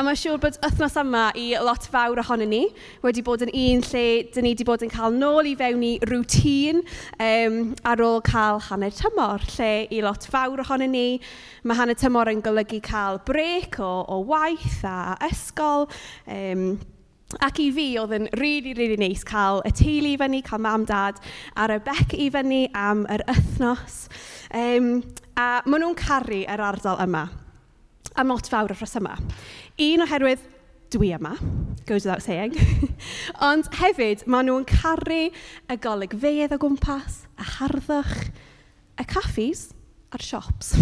A mae'n siŵr bod wythnos yma i lot fawr ohonyn ni wedi bod yn un lle dyn ni wedi bod yn cael nôl i fewn i rŵtîn um, ar ôl cael hanner tymor, lle i lot fawr ohonyn ni mae hanner tymor yn golygu cael brec o, o waith a ysgol. Um, Ac i fi, oedd yn rili, really, rili really neis cael y teulu i fyny, cael mam dad a'r y bec i fyny am yr wythnos. Um, a maen nhw'n caru yr ardal yma am lot fawr o'r rhesymau. Un oherwydd dwi yma, goes without saying. Ond hefyd, maen nhw'n caru y golygfeydd o gwmpas, y harddwch, y caffis a'r siops.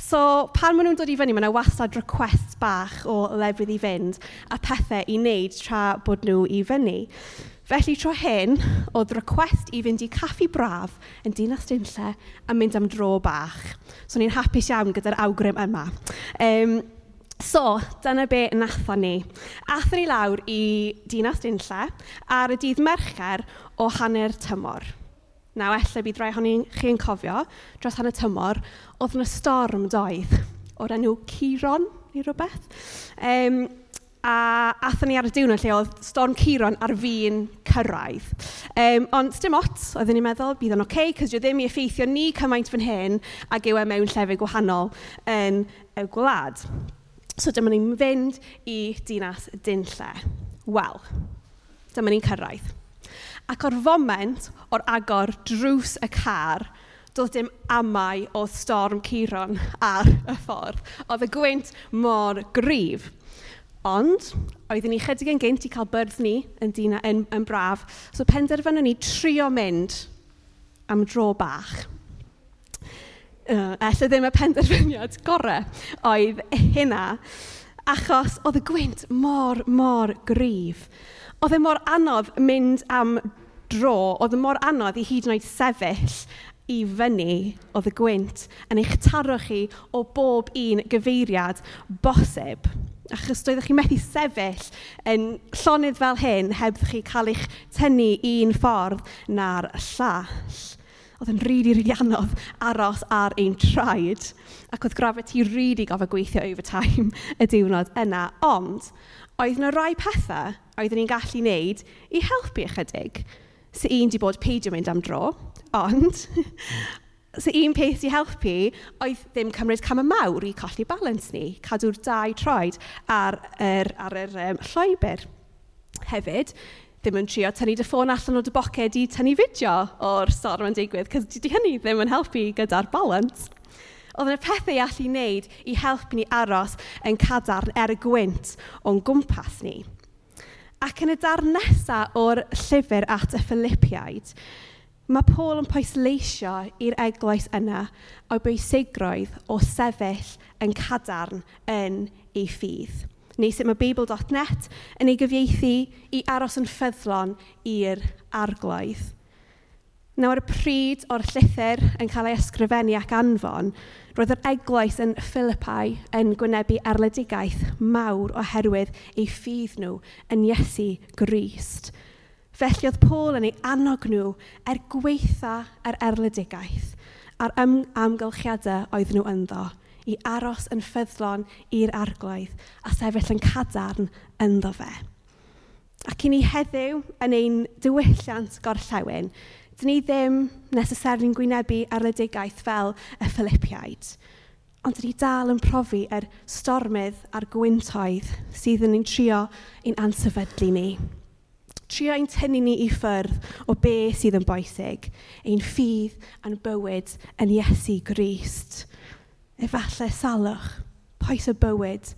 So, pan maen nhw'n dod i fyny, mae yna wastad request bach o lefydd i fynd a pethau i wneud tra bod nhw i fyny. Felly tro hyn, oedd request i fynd i caffi braf yn Dinas Dinlle a mynd am dro bach. So ni'n hapus iawn gyda'r awgrym yma. Um, So, dyna be natho ni. Athon ni lawr i Dinas Dinlle ar y dydd Mercher o hanner tymor. Naw, efallai bydd rai honni chi'n cofio, dros hanner tymor, oedd yna storm doedd o'r enw Ciron neu rhywbeth. Um, a athyn ni ar y diwrnod lle oedd storm Ciron ar fi'n cyrraedd. Um, ond dim ot, oedden ni'n meddwl, bydd o'n oce, okay, cos ddim i effeithio ni cymaint fan hyn ac yw e mewn llefydd gwahanol yn y gwlad. So dyma ni'n fynd i dinas Dinlle. Wel, dyma ni'n cyrraedd. Ac o'r foment o'r agor drws y car, doedd dim amau o storm Ciron ar y ffordd. Oedd y gwynt mor gryf. Ond, oeddwn ni chydig yn gynt i cael byrdd ni yn, dina, yn, yn braf, so penderfynwn ni trio mynd am dro bach. Uh, Ella ddim y penderfyniad gorau oedd hynna, achos oedd y gwynt mor, mor gryf. Oedd e mor anodd mynd am dro, oedd e mor anodd i hyd yn oed sefyll i fyny oedd y gwynt yn eich taro chi o bob un gyfeiriad bosib achos doeddech chi methu sefyll yn llonydd fel hyn heb chi cael eich tynnu un ffordd na'r llall. Oedd yn rili, rili anodd aros ar ein traed, ac oedd gravity rili gofio gweithio overtime y diwrnod yna. Ond, oedd yna rai pethau oeddwn ni'n gallu wneud i helpu ychydig. So un di bod peidio mynd am dro, ond So un peth i helpu oedd ddim cymryd cam y mawr i colli balans ni, cadw'r dau troed ar yr, ar yr um, llwybr. Hefyd, ddim yn trio tynnu dy ffôn allan o dy boced i tynnu fideo o'r storm yn digwydd, cos dydy hynny ddim yn helpu gyda'r balans. Oedd yna pethau allu wneud i helpu ni aros yn cadarn er y gwynt o'n gwmpas ni. Ac yn y darn nesaf o'r llyfr at y Philippiaid, Mae Paul yn pwysleisio i'r eglwys yna o bwysigrwydd o sefyll yn cadarn yn ei ffydd. Neu sut mae Beibl.net yn ei gyfieithu i aros yn ffyddlon i'r arglwydd. Nawr y pryd o'r llythyr yn cael ei ysgrifennu ac anfon, roedd yr eglwys yn Philippi yn gwynebu arledigaeth mawr oherwydd eu ffydd nhw yn Iesu Grist. Felly oedd Paul yn ei annog nhw er gweitha yr er erledigaeth a'r ym amgylchiadau oedd nhw ynddo i aros yn ffyddlon i'r arglwydd a sefyll yn cadarn ynddo fe. Ac i ni heddiw yn ein diwylliant gorllewin, dyn ni ddim necessarily'n gwynebu arledigaeth fel y Philippiaid, ond dyn ni dal yn profi yr stormydd a'r gwyntoedd sydd yn ein trio i'n ansefydlu ni trio ein tynnu ni i ffyrdd o be sydd yn boesig, ein ffydd a'n bywyd yn Iesu Grist. Efallai salwch, poes y bywyd,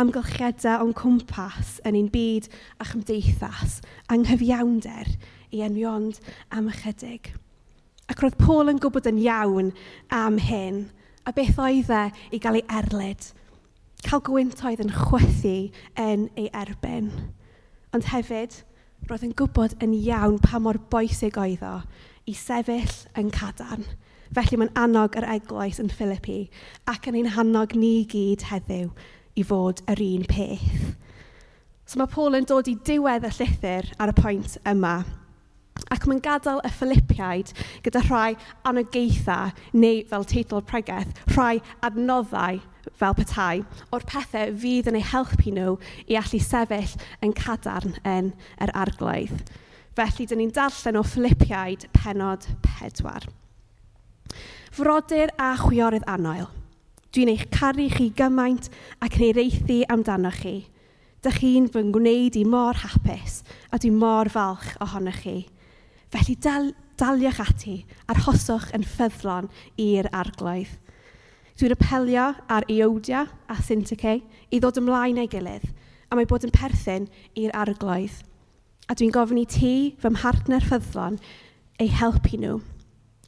amgylchiadau o'n cwmpas yn ein byd a chymdeithas, anghyfiawnder i enwiond am ychydig. Ac roedd Paul yn gwybod yn iawn am hyn, a beth oedd e i gael ei erlyd. Cael gwyntoedd yn chwythu yn ei erbyn. Ond hefyd, roedd yn gwybod yn iawn pa mor boesig oedd o i sefyll yn cadarn. Felly mae'n annog yr eglwys yn Philippi ac yn ein hannog ni gyd heddiw i fod yr un peth. So mae Paul yn dod i diwedd y llythyr ar y pwynt yma. Ac mae'n gadael y Philippiaid gyda rhai anogeithau neu fel teitl pregeth, rhai adnoddau fel petai, o'r pethau fydd yn eu helpu nhw i allu sefyll yn cadarn yn yr arglwydd. Felly, dyn ni'n darllen o Philippiaid penod pedwar. Frodyr a chwiorydd anoel. Dwi'n eich caru chi gymaint ac yn ei reithi amdano chi. Dych chi'n fy ngwneud i mor hapus a dwi'n mor falch ohonoch chi. Felly dal, daliwch ati arhoswch yn ffyddlon i'r arglwydd Dwi'n apelio ar Eodia a Syntyche i ddod ymlaen ei gilydd am mae bod yn perthyn i'r arglwydd. A dwi'n gofyn i ti, fy mhartner ffyddlon, ei helpu nhw.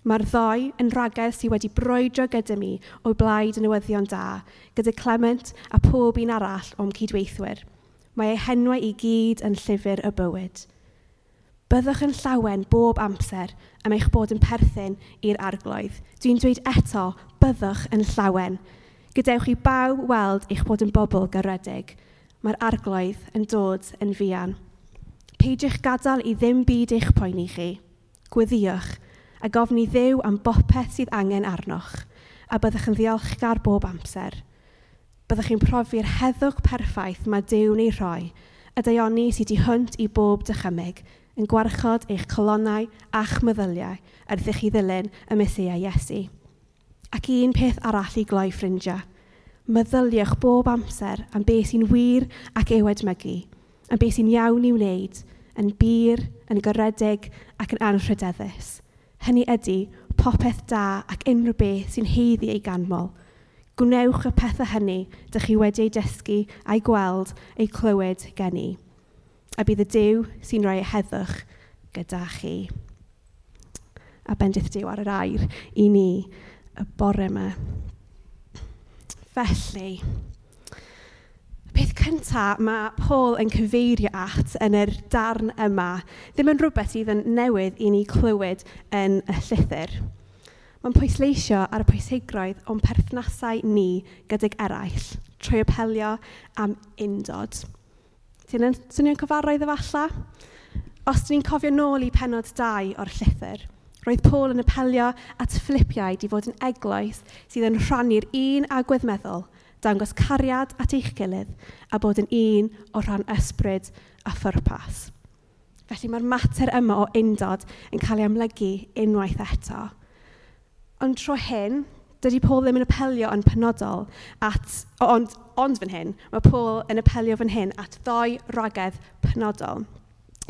Mae'r ddoi yn rhagair sydd wedi broedro gyda mi o'i blaid y newyddion da, gyda Clement a pob un arall o'm cydweithwyr. Mae eu henwau i gyd yn llyfr y bywyd. Byddwch yn llawen bob amser am eich bod yn perthyn i'r arglwydd. Dwi'n dweud eto, byddwch yn llawen. Gadewch i baw weld eich bod yn bobl garedig. Mae'r arglwydd yn dod yn fian. Peidiwch gadael i ddim byd eich poeni chi. Gwyddiwch a gofni ddew am bopeth sydd angen arnoch a byddwch yn ddiolchgar bob amser. Byddwch chi'n profi'r heddwch perffaith mae Dew neu rhoi, y deioni sydd i hwnt i bob dychymyg, yn gwarchod eich colonnau a'ch meddyliau wrth i chi ddilyn y Mesoea Iesu. Ac un peth arall i gloi ffrindiau. Meddyliwch bob amser am beth sy'n wir ac i'w edmygu, am beth sy'n iawn i wneud, yn bir, yn gyredig ac yn anrhydeddus. Hynny ydy popeth da ac unrhyw beth sy'n heiddi ei ganmol. Gwnewch y pethau hynny dych chi wedi ei dysgu a'i gweld, ei clywed gen i a bydd y Dyw sy'n rhoi e heddwch gyda chi. A bendith Dyw ar yr air i ni y bore yma. Felly, peth cyntaf mae Paul yn cyfeirio at yn yr darn yma ddim yn rhywbeth sydd yn newydd i ni clywed yn y llythyr. Mae'n pwysleisio ar y pwysigroedd o'n perthnasau ni gydag eraill trwy apelio am undod. Ti'n yn swnio'n cyfarwydd efalla? Os ni'n cofio nôl i penod 2 o'r llythyr, roedd Paul yn apelio at Philippiaid i fod yn eglwys sydd yn rhannu'r un agwedd meddwl, dangos cariad at eich gilydd a bod yn un o rhan ysbryd a phyrpas. Felly mae'r mater yma o undod yn cael ei amlygu unwaith eto. Ond tro hyn, Dydy Paul ddim yn apelio yn penodol at, ond, ond fan hyn, mae Paul yn apelio fan hyn at ddoi ragedd penodol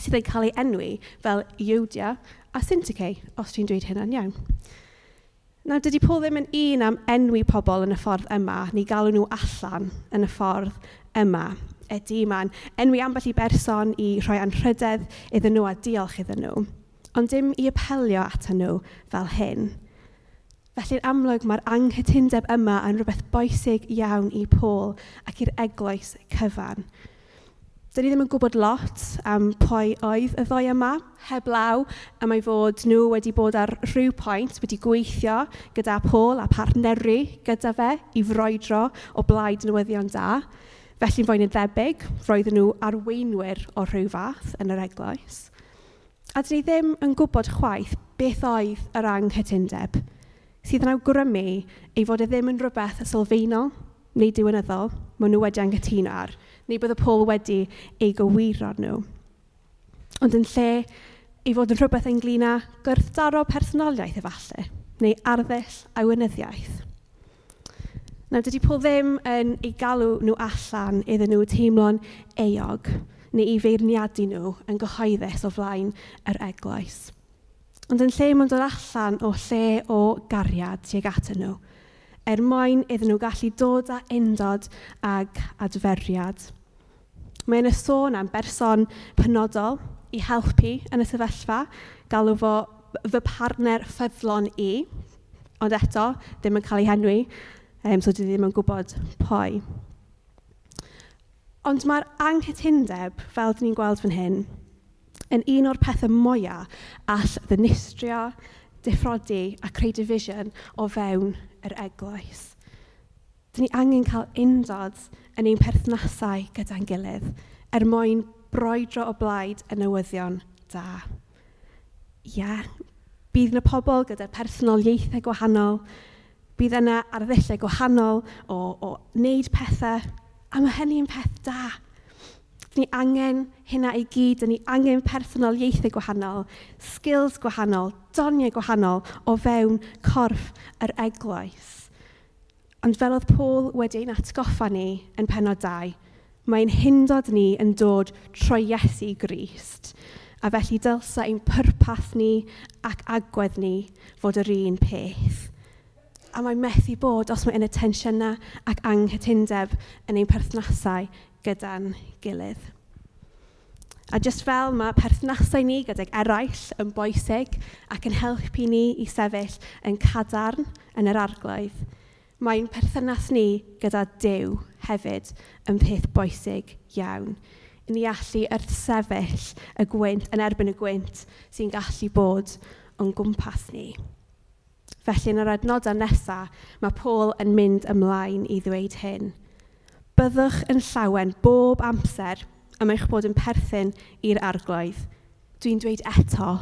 sydd yn cael ei enwi fel Iwdia a Syntyche, os dwi'n dweud hynna'n iawn. Nawr, dydy Paul ddim yn un am enwi pobl yn y ffordd yma, ni galw nhw allan yn y ffordd yma. Ydy, mae'n enwi ambell i berson i rhoi anrhydedd iddyn nhw a diolch iddyn nhw, ond dim i apelio at nhw fel hyn. Felly'n amlwg mae'r anghytundeb yma yn rhywbeth boesig iawn i Paul ac i'r eglwys cyfan. Dyn ni ddim yn gwybod lot am pwy oedd y ddoi yma, heblaw am ei fod nhw wedi bod ar rhyw pwynt wedi gweithio gyda Paul a partneru gyda fe i froedro o blaid newyddion da. Felly'n fwy'n ddebyg, roedden nhw arweinwyr o rhyw fath yn yr eglwys. A dyn ni ddim yn gwybod chwaith beth oedd yr anghytundeb sydd yn awgrymu ei fod e ddim yn rhywbeth sylfaenol neu diwynyddol maen nhw wedi anghytuno ar, neu bydd y Paul wedi ei gywiro nhw. Ond yn lle ei fod yn rhywbeth ynglyn â gwrthdaro personoliaeth efallai, neu arddull a wynyddiaeth. Nawr, dydy Paul ddim yn ei galw nhw allan iddyn nhw teimlo'n eog neu i feirniadu nhw yn gyhoeddus o flaen yr eglwys. Ond yn lle mae'n dod allan o lle o gariad tuag atyn nhw, er mwyn iddyn nhw gallu dod â undod ag adferiad. Mae'n y sôn am berson penodol i helpu yn y sefyllfa, galw fo fy partner ffyddlon i, ond eto, ddim yn cael ei henwi, um, so dwi ddim yn gwybod pwy. Ond mae'r anghytundeb, fel dyn ni'n gweld fan hyn, yn un o'r pethau mwyaf all ddinistrio, diffrodi a creu division o fewn yr eglwys. Dyn ni angen cael undod yn ein perthnasau gyda'n gilydd er mwyn broedro o blaid y newyddion da. Ie, yeah. bydd yna pobl gyda personoliaethau gwahanol, bydd yna arddullau gwahanol o, o wneud pethau, a mae hynny'n peth da Ni angen hynna i gyd, ni angen personol ieithau gwahanol, skills gwahanol, doniau gwahanol o fewn corff yr eglwys. Ond fel oedd Paul wedi'n atgoffa ni yn penod 2, mae'n hindod ni yn dod trwy Iesu Grist. A felly dylsa ein pwrpas ni ac agwedd ni fod yr un peth. A mae'n methu bod os mae yn y tensiynau ac anghytundeb yn ein perthnasau gyda'n gilydd. A jyst fel mae perthnasau ni gyda'r eraill yn boesig ac yn helpu ni i sefyll yn cadarn yn yr arglwydd, mae'n perthynas ni gyda Dyw hefyd yn peth boesig iawn. I ni allu wrthsefyll y gwynt, yn erbyn y gwynt sy'n gallu bod o'n gwmpas ni. Felly, yn yr adnodau nesaf, mae Paul yn mynd ymlaen i ddweud hyn – Byddwch yn llawen bob amser am eich bod yn perthyn i'r arglwydd. Dwi'n dweud eto,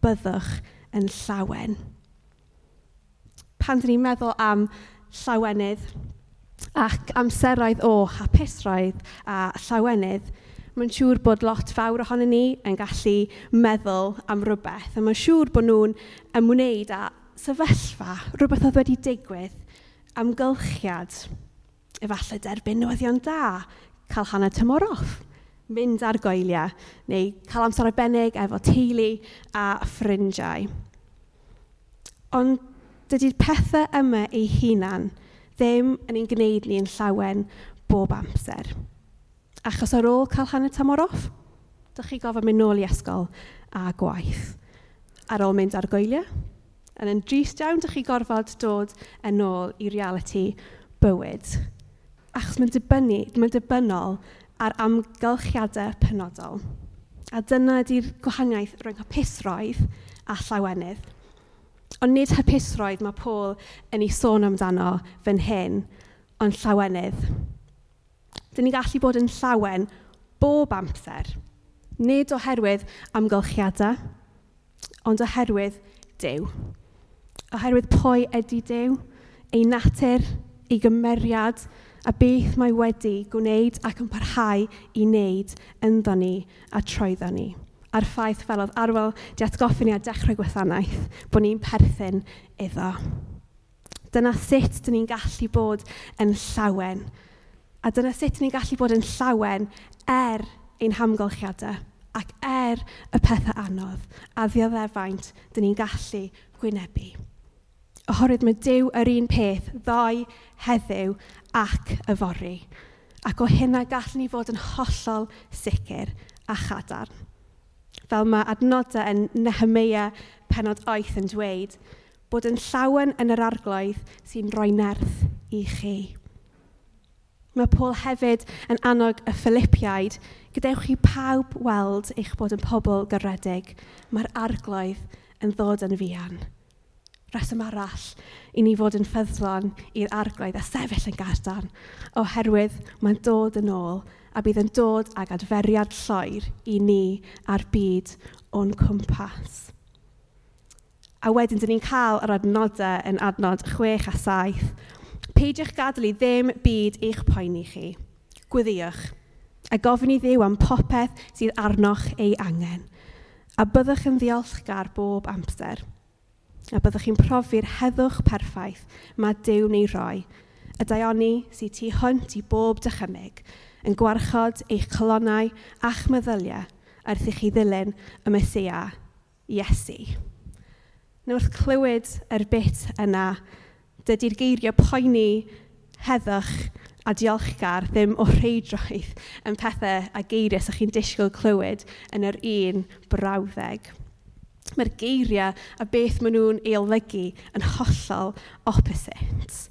byddwch yn llawen. Pan dyn ni'n meddwl am llawenydd ac amseroedd o hapusroedd a llawenydd, mae'n siŵr bod lot fawr ohonyn ni yn gallu meddwl am rhywbeth, a mae'n siŵr bod nhw'n ymwneud â sefyllfa, rhywbeth oedd wedi digwydd, amgylchiad, efallai derbyn newyddion da, cael hanner tymor off, mynd ar goeliau, neu cael amser arbennig efo teulu a ffrindiau. Ond dydy'r pethau yma ei hunan ddim yn ein gwneud ni'n llawen bob amser. Achos ar ôl cael hanner tymor off, dych chi gofod mynd nôl i ysgol a gwaith. Ar ôl mynd ar goeliau, yn yn drist iawn, dych chi gorfod dod yn ôl i reality bywyd achos mae'n dibynnu, mae'n dibynnol ar amgylchiadau penodol. A dyna ydy'r gwahaniaeth rhwng hapusroedd a llawenydd. Ond nid hapusroedd mae Paul yn ei sôn amdano fan hyn, ond llawenydd. Dyn ni gallu bod yn llawen bob amser, nid oherwydd amgylchiadau, ond oherwydd Dyw. Oherwydd pwy ydy Dyw, ei natur, ei gymeriad, a beth mae wedi gwneud ac yn parhau i wneud ynddo ni a troeddo ni. A'r ffaith fel oedd arwel di atgoffi ni a dechrau gwasanaeth bod ni'n perthyn iddo. Dyna sut dyn ni'n gallu bod yn llawen. A dyna sut ni'n gallu bod yn llawen er ein hamgylchiadau ac er y pethau anodd a ddioddefaint dyn ni'n gallu gwynebu. Oherwydd mae Dyw yr un peth ddoe heddiw ac yfory. Ac o hynna gallwn ni fod yn hollol sicr a chadarn. Fel mae adnodau yn Nehemia penod oeth yn dweud, bod yn llawen yn yr arglwydd sy'n rhoi nerth i chi. Mae Paul hefyd yn annog y Philippiaid, gadewch chi pawb weld eich bod yn pobl gyredig, mae'r arglwydd yn ddod yn fian reswm arall i ni fod yn ffyddlon i'r arglwydd a sefyll yn gadarn, oherwydd mae'n dod yn ôl a bydd yn dod ag adferiad lloer i ni a'r byd o'n cwmpas. A wedyn, dyn ni'n cael yr adnodau yn adnod 6 a 7. Peidiwch gadael i ddim byd eich poeni chi. Gwyddiwch. a gofyn i ddiw am popeth sydd arnoch ei angen, a byddwch yn ddiolchgar bob amser – a byddwch chi'n profi'r heddwch perffaith mae Dyw ni roi, y daioni sy'n tu hwnt i bob dychymyg, yn gwarchod eich colonnau a'ch meddyliau wrth i chi ddilyn y Mesia, Iesu. Nawr wrth clywed yr bit yna, dydy'r geiriau poeni heddwch a diolchgar ddim o rheidroedd yn pethau a geiriau sy'ch chi'n disgwyl clywed yn yr un brawddeg. Mae'r geiriau a beth maen nhw'n ei olygu yn hollol opposite.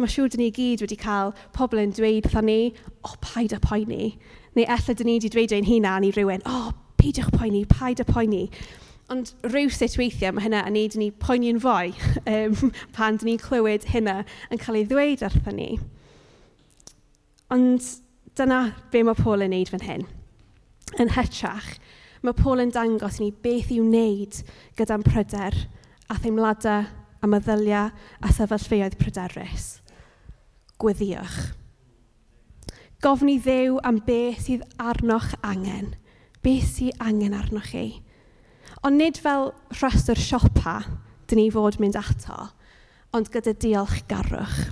Mae siŵr dyn ni gyd wedi cael pobl yn dweud wrthon ni, o, paid a poeni. Neu efallai dyn ni wedi dweud ein hunan i rywun, o, peidiwch poeni, paid a poeni. Ond rhyw sut weithiau mae hynna yn neud ni poeni'n fwy um, pan dyn ni'n clywed hynna yn cael ei ddweud wrthyn ni. Ond dyna be mae Paul yn neud fan hyn. Yn hytrach, mae Paul yn dangos ni beth i'w wneud gyda'n pryder a theimladau a meddyliau a sefyllfeoedd pryderus. Gweddiwch. Gofni ddew am beth sydd arnoch angen. Beth sydd angen arnoch chi. Ond nid fel rhestr siopa dyn ni fod mynd ato, ond gyda diolch garwch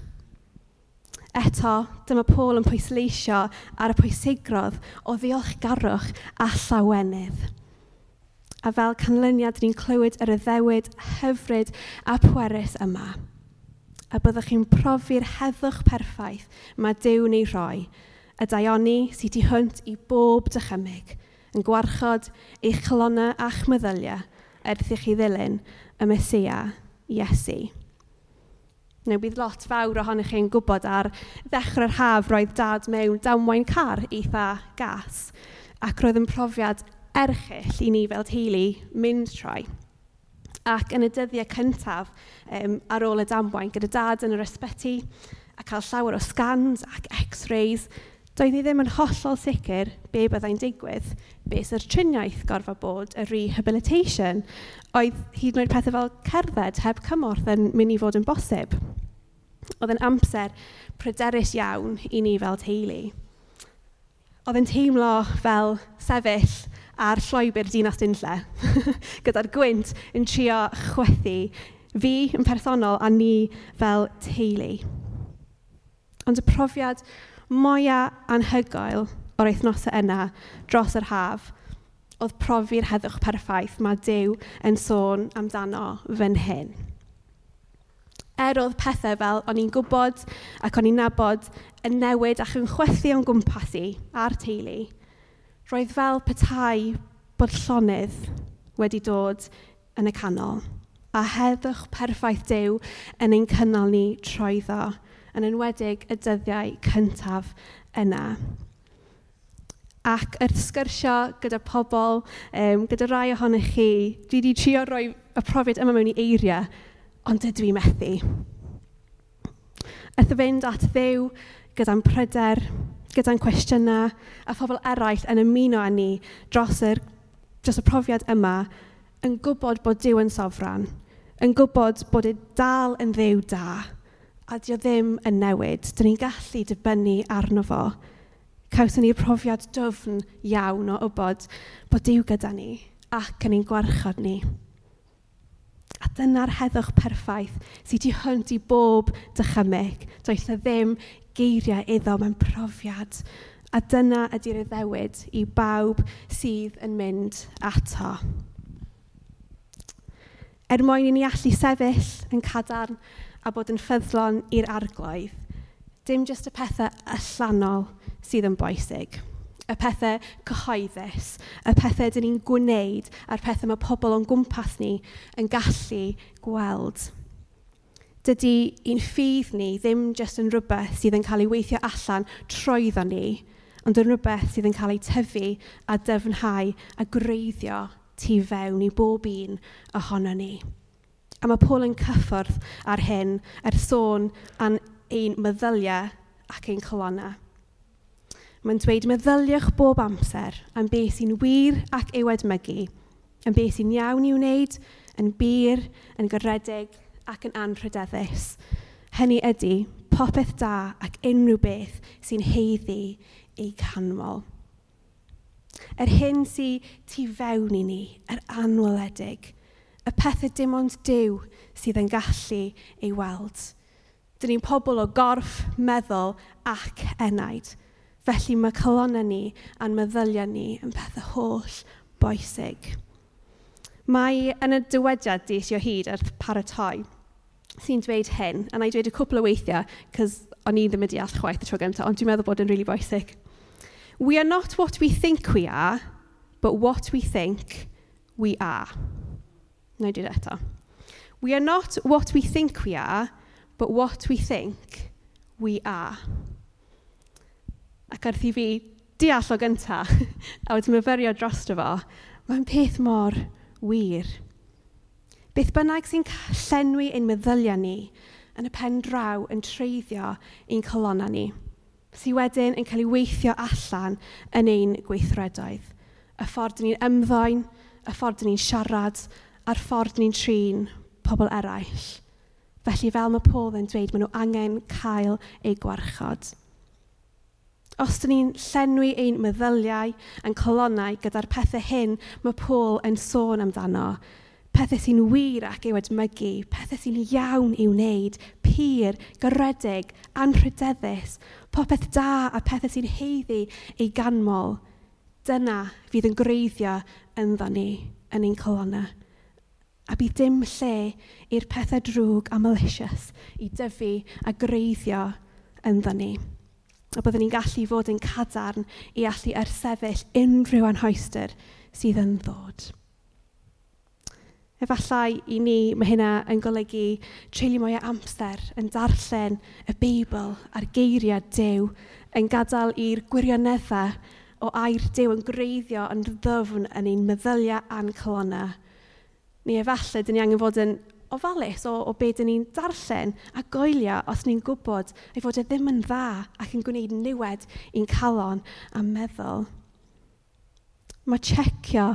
Eto, dyma Paul yn pwysleisio ar y pwysigrodd o ddiolchgarwch a llawenydd. A fel canlyniad, ni'n clywed yr yddewyd hyfryd a pwerus yma. A byddwch chi'n profi'r heddwch perffaith mae Dyw neu roi, y daioni sydd i hwnt i bob dychymyg, yn gwarchod eich chalonau a'ch meddyliau, erth i chi ddilyn y Mesia, Iesu neu bydd lot fawr ohonych chi'n gwybod ar ddechrau'r haf roedd dad mewn damwain car eitha gas ac roedd yn profiad erchill i ni fel teulu mynd troi. Ac yn y dyddiau cyntaf um, ar ôl y damwain gyda dad yn yr ysbyty a cael llawer o scans ac x-rays Doedd hi ddim yn hollol sicr be byddai'n digwydd, be sy'r triniaeth gorfod bod, y rehabilitation, oedd hyd yn oed pethau fel cerdded heb cymorth yn mynd i fod yn bosib. Oedd yn amser pryderus iawn i ni fel teulu. Oedd yn teimlo fel sefyll ar llwybr dinas unlle, gyda'r gwynt yn trio chwethu fi yn personol a ni fel teulu. Ond y profiad mwyaf anhygoel o'r eithnosau yna dros yr haf oedd profi'r heddwch perffaith mae Dyw yn sôn amdano fan hyn. Er oedd pethau fel o'n i'n gwybod ac o'n i'n nabod yn newid ac yn chwethu o'n gwmpas i a'r teulu, roedd fel petai bod llonydd wedi dod yn y canol a heddwch perffaith Dyw yn ein cynnal ni troeddo yn enwedig y dyddiau cyntaf yna. Ac wrth sgyrsio gyda pobl, um, gyda rai ohonych chi, dwi wedi trio rhoi y profiad yma mewn i eiriau, ond dydw i methu. Wrth fynd at ddew gyda'n pryder, gyda'n cwestiynau, a phobl eraill yn ymuno â ni dros, yr, dros y profiad yma, yn gwybod bod Dyw yn sofran, yn gwybod bod e dal yn ddew da, a dio ddim yn newid, dyn ni'n gallu dibynnu arno fo. Cawson ni'r profiad dyfn iawn o wybod bod Dyw gyda ni ac yn ein gwarchod ni. A dyna'r heddwch perffaith sydd wedi hwnt i bob dychymyg. Doedd na ddim geiriau iddo mewn profiad. A dyna ydy'r iddewid i bawb sydd yn mynd ato. Er mwyn i ni allu sefyll yn cadarn a bod yn ffyddlon i'r arglwydd, dim jyst y pethau allanol sydd yn bwysig. Y pethau cyhoeddus, y pethau dyn ni'n gwneud a'r pethau mae pobl o'n gwmpas ni yn gallu gweld. Dydy un ffydd ni ddim jyst yn rhywbeth sydd yn cael ei weithio allan troeddo ni, ond yn rhywbeth sydd yn cael ei tyfu a dyfnhau a greiddio tu fewn i bob un ohono ni. A mae Paul yn cyffwrdd ar hyn er sôn am ein meddyliau ac ein colonnau. Mae'n dweud meddyliwch bob amser am beth sy'n wir ac i'w edmygu, am beth sy'n iawn i'w wneud, yn bir, yn gyrredig ac yn anrhydeddus. Hynny ydy popeth da ac unrhyw beth sy'n heiddi ei canmol. Yr er hyn sy'n tu fewn i ni, yr er anweledig, y pethau dim ond diw sydd yn gallu ei weld. Dyn ni'n pobl o gorff, meddwl ac enaid. Felly mae colonna ni a'n meddyliau ni yn pethau holl boesig. Mae yn y dywediad dis o hyd ar paratoi sy'n dweud hyn, a na i dweud y cwpl o weithiau, cos o'n i ddim wedi all chwaith y tro gyntaf, ond dwi'n meddwl bod yn rili really boesig. We are not what we think we are, but what we think we are. Wna i dweud eto. We are not what we think we are, but what we think we are. Ac arth i fi deall o gynta, a wedi myfyrio drosto fo, mae'n peth mor wir. Beth bynnag sy'n llenwi ein meddyliau ni yn y pen draw yn treiddio ein colonna ni, sy'n wedyn yn cael ei weithio allan yn ein gweithredoedd. Y ffordd ni'n ymddoen, y ffordd ni'n siarad, a'r ffordd ni'n trin pobl eraill. Felly fel mae Paul yn dweud, maen nhw angen cael eu gwarchod. Os dyn ni'n llenwi ein meddyliau yn colonnau gyda'r pethau hyn mae Paul yn sôn amdano, pethau sy'n wir ac i'w edmygu, pethau sy'n iawn i'w wneud, pur, gyredig, anrhydeddus, popeth da a pethau sy'n heiddi ei ganmol, dyna fydd yn greiddio ynddo ni yn ein colonnau a bydd dim lle i'r pethau drwg a malicious i dyfu a greiddio ynddo ni. A byddwn ni'n gallu fod yn cadarn i allu ersefyll unrhyw anhoester sydd yn ddod. Efallai i ni mae hynna yn golygu treulio mwy o amser yn darllen y Beibl a'r geiriau Dyw yn gadael i'r gwirioneddau o air Dyw yn greiddio yn ddyfn yn ein meddyliau a'n colonnau Neu efallai, dyn ni angen fod yn ofalus o, o beth dyn ni'n darllen a goelio os ni'n gwybod ei fod e ddim yn dda ac yn gwneud niwed i'n calon a meddwl. Mae checio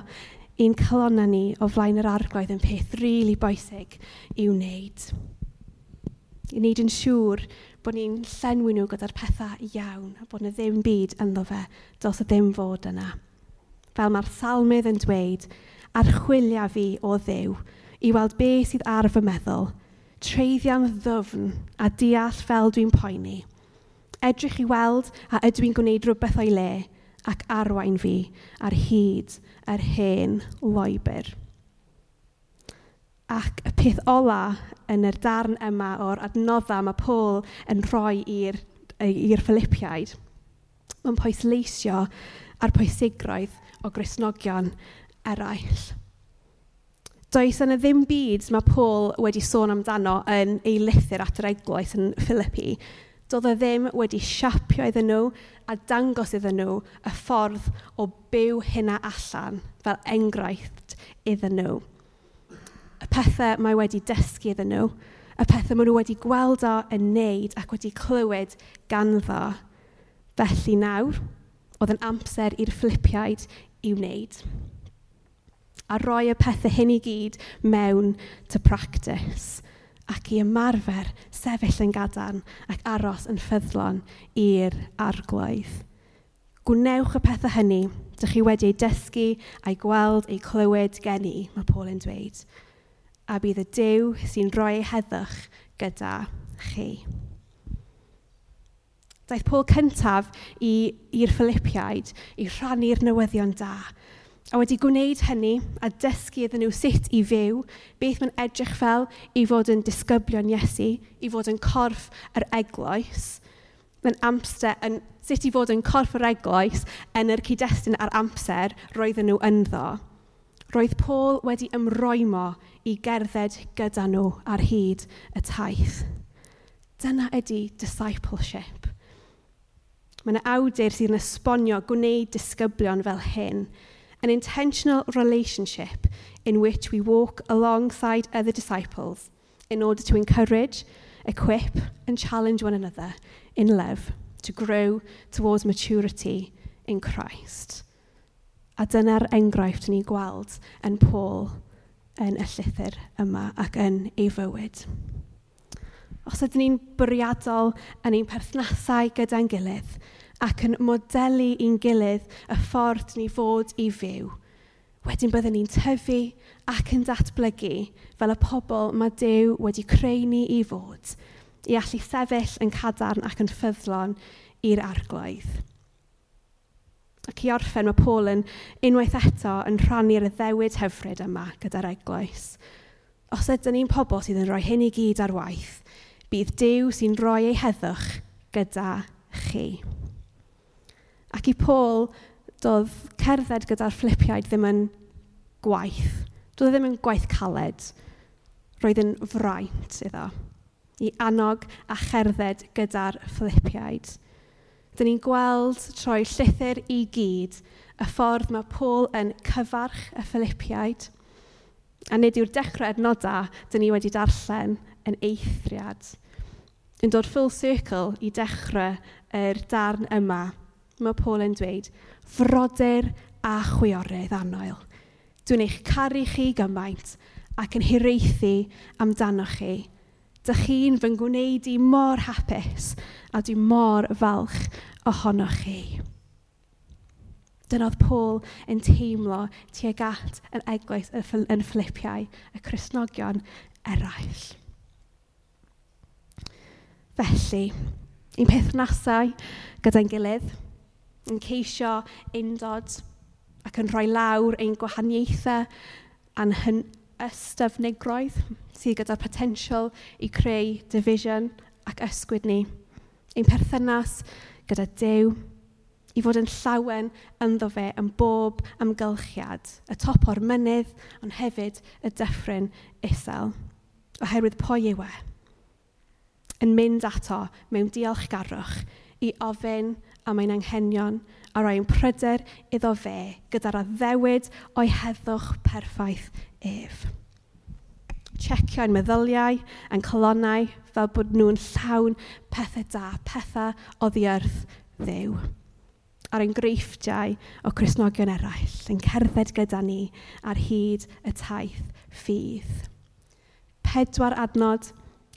i'n calonau ni o flaen yr arglwydd yn peth rili really boesig i wneud. I wneud yn siŵr bod ni'n llenwi nhw gyda'r pethau iawn a bod yna ddim byd ynddo fe, dos y ddim fod yna. Fel mae'r salmydd yn dweud, archwilio fi o ddew i weld be sydd ar fy meddwl, treiddian ddyfn a deall fel dwi'n poeni. Edrych i weld a ydw i'n gwneud rhywbeth o'i le ac arwain fi ar hyd yr hen loibr. Ac y peth ola yn yr darn yma o'r adnoddau mae Paul yn rhoi i'r Philippiaid, mae'n pwysleisio ar pwysigroedd o Grisnogion eraill. Does yna ddim byd mae Paul wedi sôn amdano yn ei lythyr at yr eglwys yn Philippi. Doedd e ddim wedi siapio iddyn nhw a dangos iddyn nhw y ffordd o byw hynna allan fel enghraifft iddyn nhw. Y pethau mae wedi dysgu iddyn nhw, y pethau maen nhw wedi gweld o yn neud ac wedi clywed ganddo. Felly nawr, oedd yn amser i'r Philippiaid i'w wneud a rhoi y pethau hyn i gyd mewn to practice ac i ymarfer sefyll yn gadarn ac aros yn ffyddlon i'r arglwydd. Gwnewch y pethau hynny, dych chi wedi ei dysgu a'i gweld ei clywed gen i, mae Paul yn dweud, a bydd y Dyw sy'n rhoi ei heddwch gyda chi. Daeth Paul cyntaf i'r Philippiaid i rhannu'r newyddion da a wedi gwneud hynny a dysgu iddyn nhw sut i fyw, beth mae'n edrych fel i fod yn disgyblion Iesu, i fod yn corff yr eglwys. Mae'n amser, yn, sut i fod yn corff yr eglwys yn yr cyd-destun a'r amser roedden nhw ynddo. Roedd Paul wedi ymroimo i gerdded gyda nhw ar hyd y taith. Dyna ydy discipleship. Mae yna awdur sy'n esbonio gwneud disgyblion fel hyn – an intentional relationship in which we walk alongside other disciples in order to encourage, equip, and challenge one another in love to grow towards maturity in Christ. A dyna'r enghraifft ni gweld yn Paul yn y llythyr yma ac yn ei fywyd. Os ydyn ni'n bwriadol yn ein perthnasau gyda'n gilydd, ac yn modelu i'n gilydd y ffordd ni fod i fyw. Wedyn byddwn ni'n tyfu ac yn datblygu fel y pobl mae Dyw wedi creu ni i fod, i allu sefyll yn cadarn ac yn ffyddlon i'r arglwydd. Ac i orffen, mae Paul yn unwaith eto yn rhannu'r ddewyd hyfryd yma gyda'r eglwys. Os ydyn ni'n pobl sydd yn rhoi hyn i gyd ar waith, bydd Dyw sy'n rhoi ei heddwch gyda chi. Ac i Paul, doedd cerdded gyda'r Philippiaid ddim yn gwaith. Doedd e ddim yn gwaith caled. Roedd yn fraint iddo. I annog a cherdded gyda'r Philippiaid. Dyn ni'n gweld troi llythyr i gyd y ffordd mae Paul yn cyfarch y Philippiaid. A nid yw'r dechrau adnodau dyn ni wedi darllen yn eithriad. Yn dod full circle i dechrau yr darn yma Mae Paul yn dweud, frodyr a chwiorydd annoel. Dwi'n eich caru chi gymaint ac yn hiraethu amdano chi. Dych chi'n fy ngwneud i mor hapus a dwi mor falch ohonoch chi. Dyna oedd Paul yn teimlo tuag at yn eglwys yn Philippiau, y Cresnogion eraill. Felly, un peth gyda'n gilydd, yn ceisio undod ac yn rhoi lawr ein gwahaniaethau a'n hyn ystyfnigroedd sydd gyda'r potensial i creu division ac ysgwyd ni. Ein perthynas gyda Dyw i fod yn llawen ynddo fe yn bob amgylchiad, y top o'r mynydd, ond hefyd y dyffryn isel, oherwydd pwy yw e, yn mynd ato mewn diolchgarwch i ofyn am ein anghenion a roi ein pryder iddo fe gyda'r addewid o'i heddwch perffaith ef. Checio ein meddyliau, ein colonnau, fel bod nhw'n llawn pethau da, pethau o ddiarth ddew. A'r enghreifftiau o Cresnogion eraill yn cerdded gyda ni ar hyd y taith ffydd. Pedwar adnod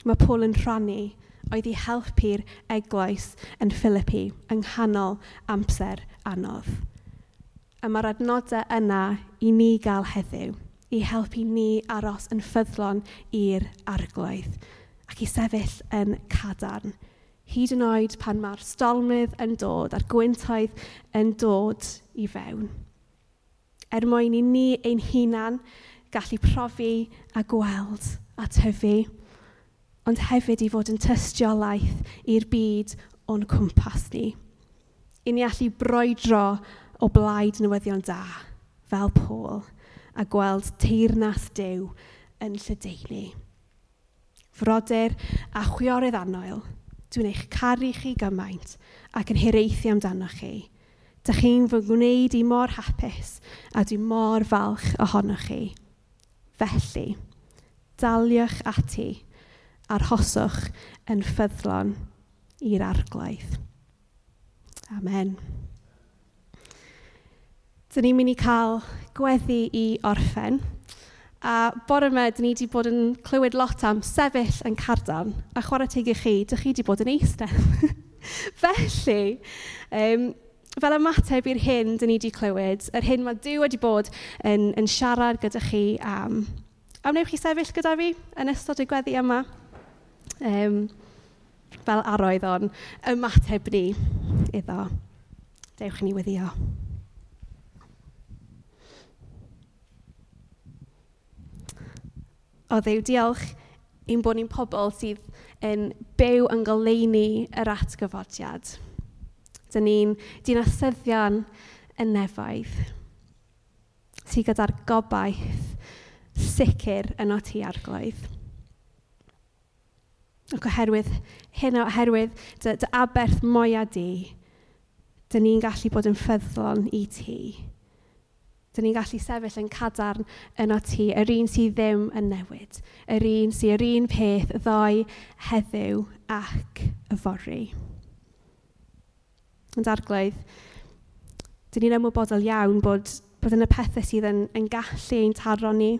mae Paul yn rhannu oedd i helpu'r eglwys yn Philippi yng nghanol amser anodd. A mae'r adnodau yna i ni gael heddiw, i helpu ni aros yn ffyddlon i'r arglwydd ac i sefyll yn cadarn. Hyd yn oed pan mae'r stolmydd yn dod a'r gwyntoedd yn dod i fewn. Er mwyn i ni ein hunan gallu profi a gweld a tyfu ond hefyd i fod yn tystiolaeth i'r byd o'n cwmpas ni. I ni allu broedro o blaid newyddion da, fel Paul, a gweld teirnas Dyw yn lledeini. Frodyr a chwiorydd annoel, dwi'n eich caru chi gymaint ac yn hireithi amdano chi. Dych chi'n fy gwneud i mor hapus a dwi mor falch ohono chi. Felly, daliwch ati arhoswch yn ffyddlon i'r arglaidd. Amen. Dyn ni'n mynd i cael gweddi i orffen. A bore yma, dyn ni wedi bod yn clywed lot am sefyll yn cardan. A chwarae teg i chi, dych chi wedi bod yn eistedd. Felly, um, fel ymateb i'r hyn dyn ni wedi clywed, yr hyn mae Dyw wedi bod yn, yn siarad gyda chi am... A wnewch chi sefyll gyda fi yn ystod y gweddi yma? um, fel aroedd o'n ymateb ni iddo. Dewch ni weddio. O ddew, diolch i'n bod ni'n pobl sydd yn byw yn goleini yr atgyfodiad. Dyna ni'n dinasyddion yn nefoedd. Ti gyda'r gobaith sicr yno ti arglwydd. Ac oherwydd hyn oherwydd dy, dy aberth mwyaf di, dyn ni'n gallu bod yn ffyddlon i ti. Dyn ni'n gallu sefyll yn cadarn yno ti, yr un sydd ddim yn newid, yr un sydd yr un peth ddoe heddiw ac y fori. Yn darglwydd, dyn ni'n ymwybodol iawn bod, bod yn y pethau sydd yn, yn gallu ein taro ni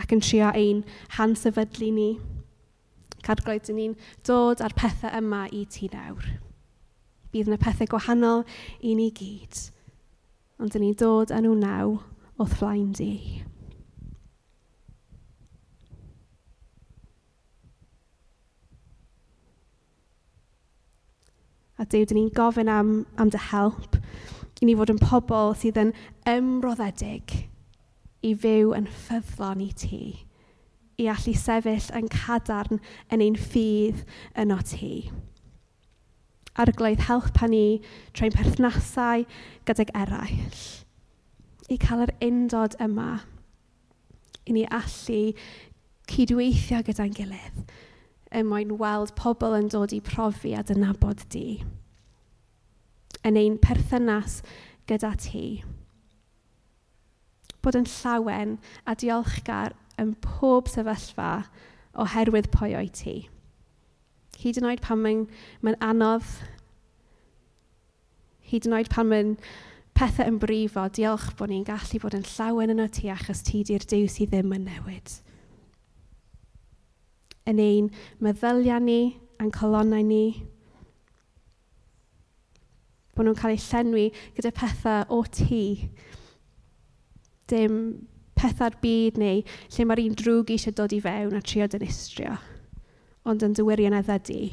ac yn trio ein hansefydlu ni. ni Cadglwyd yn ni'n dod â'r pethau yma i ti nawr. Bydd yna pethau gwahanol i ni gyd, ond dyn ni'n dod â nhw naw o'th flaen di. A Dyw, dyn ni'n gofyn am, am dy help i ni fod yn pobl sydd yn ymroddedig i fyw yn ffyddlon i ti i allu sefyll yn cadarn yn ein ffydd yno ti. Arglwydd helpa ni trwy'n perthnasau gydag eraill. I cael yr undod yma, i ni allu cydweithio gyda'n gilydd, er mwyn weld pobl yn dod i profi a dynabod di. Yn ein perthynas gyda ti. Bod yn llawen a diolchgar yn pob sefyllfa oherwydd pwy o'i ti. Hyd yn oed pan mae'n mae anodd, hyd yn oed pan mae'n pethau yn brifo, diolch bod ni'n gallu bod yn llawen yno ti achos ti di'r diw sydd ddim yn newid. Yn ein meddyliau ni, a'n colonnau ni, bod nhw'n cael eu llenwi gyda pethau o ti. Dim pethau'r byd neu lle mae'r un drwg eisiau dod i fewn a trio dynistrio, ond yn dywirion wirioneddau.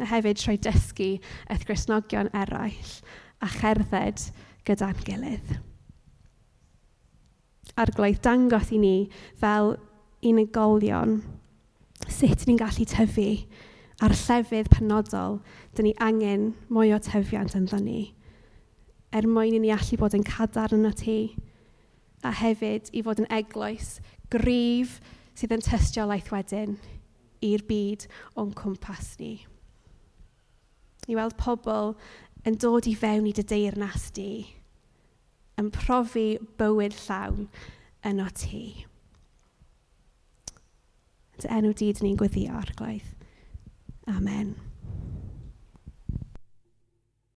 A hefyd troi dysgu eith grisnogion eraill a cherdded gyda'n gilydd. Arglwydd dangos i ni fel unigolion sut ni'n gallu tyfu a'r llefydd penodol, dyn ni angen mwy o tyfiant yn ni. Er mwyn i ni allu bod yn cadar yn y tŷ, a hefyd i fod yn eglwys gryf sydd yn tystiolaeth wedyn i'r byd o'n cwmpas ni. I weld pobl yn dod i fewn i dy deyrnas di, yn profi bywyd llawn yno ti. Dy enw di, dyn ni'n gweddio arglaidd. Amen.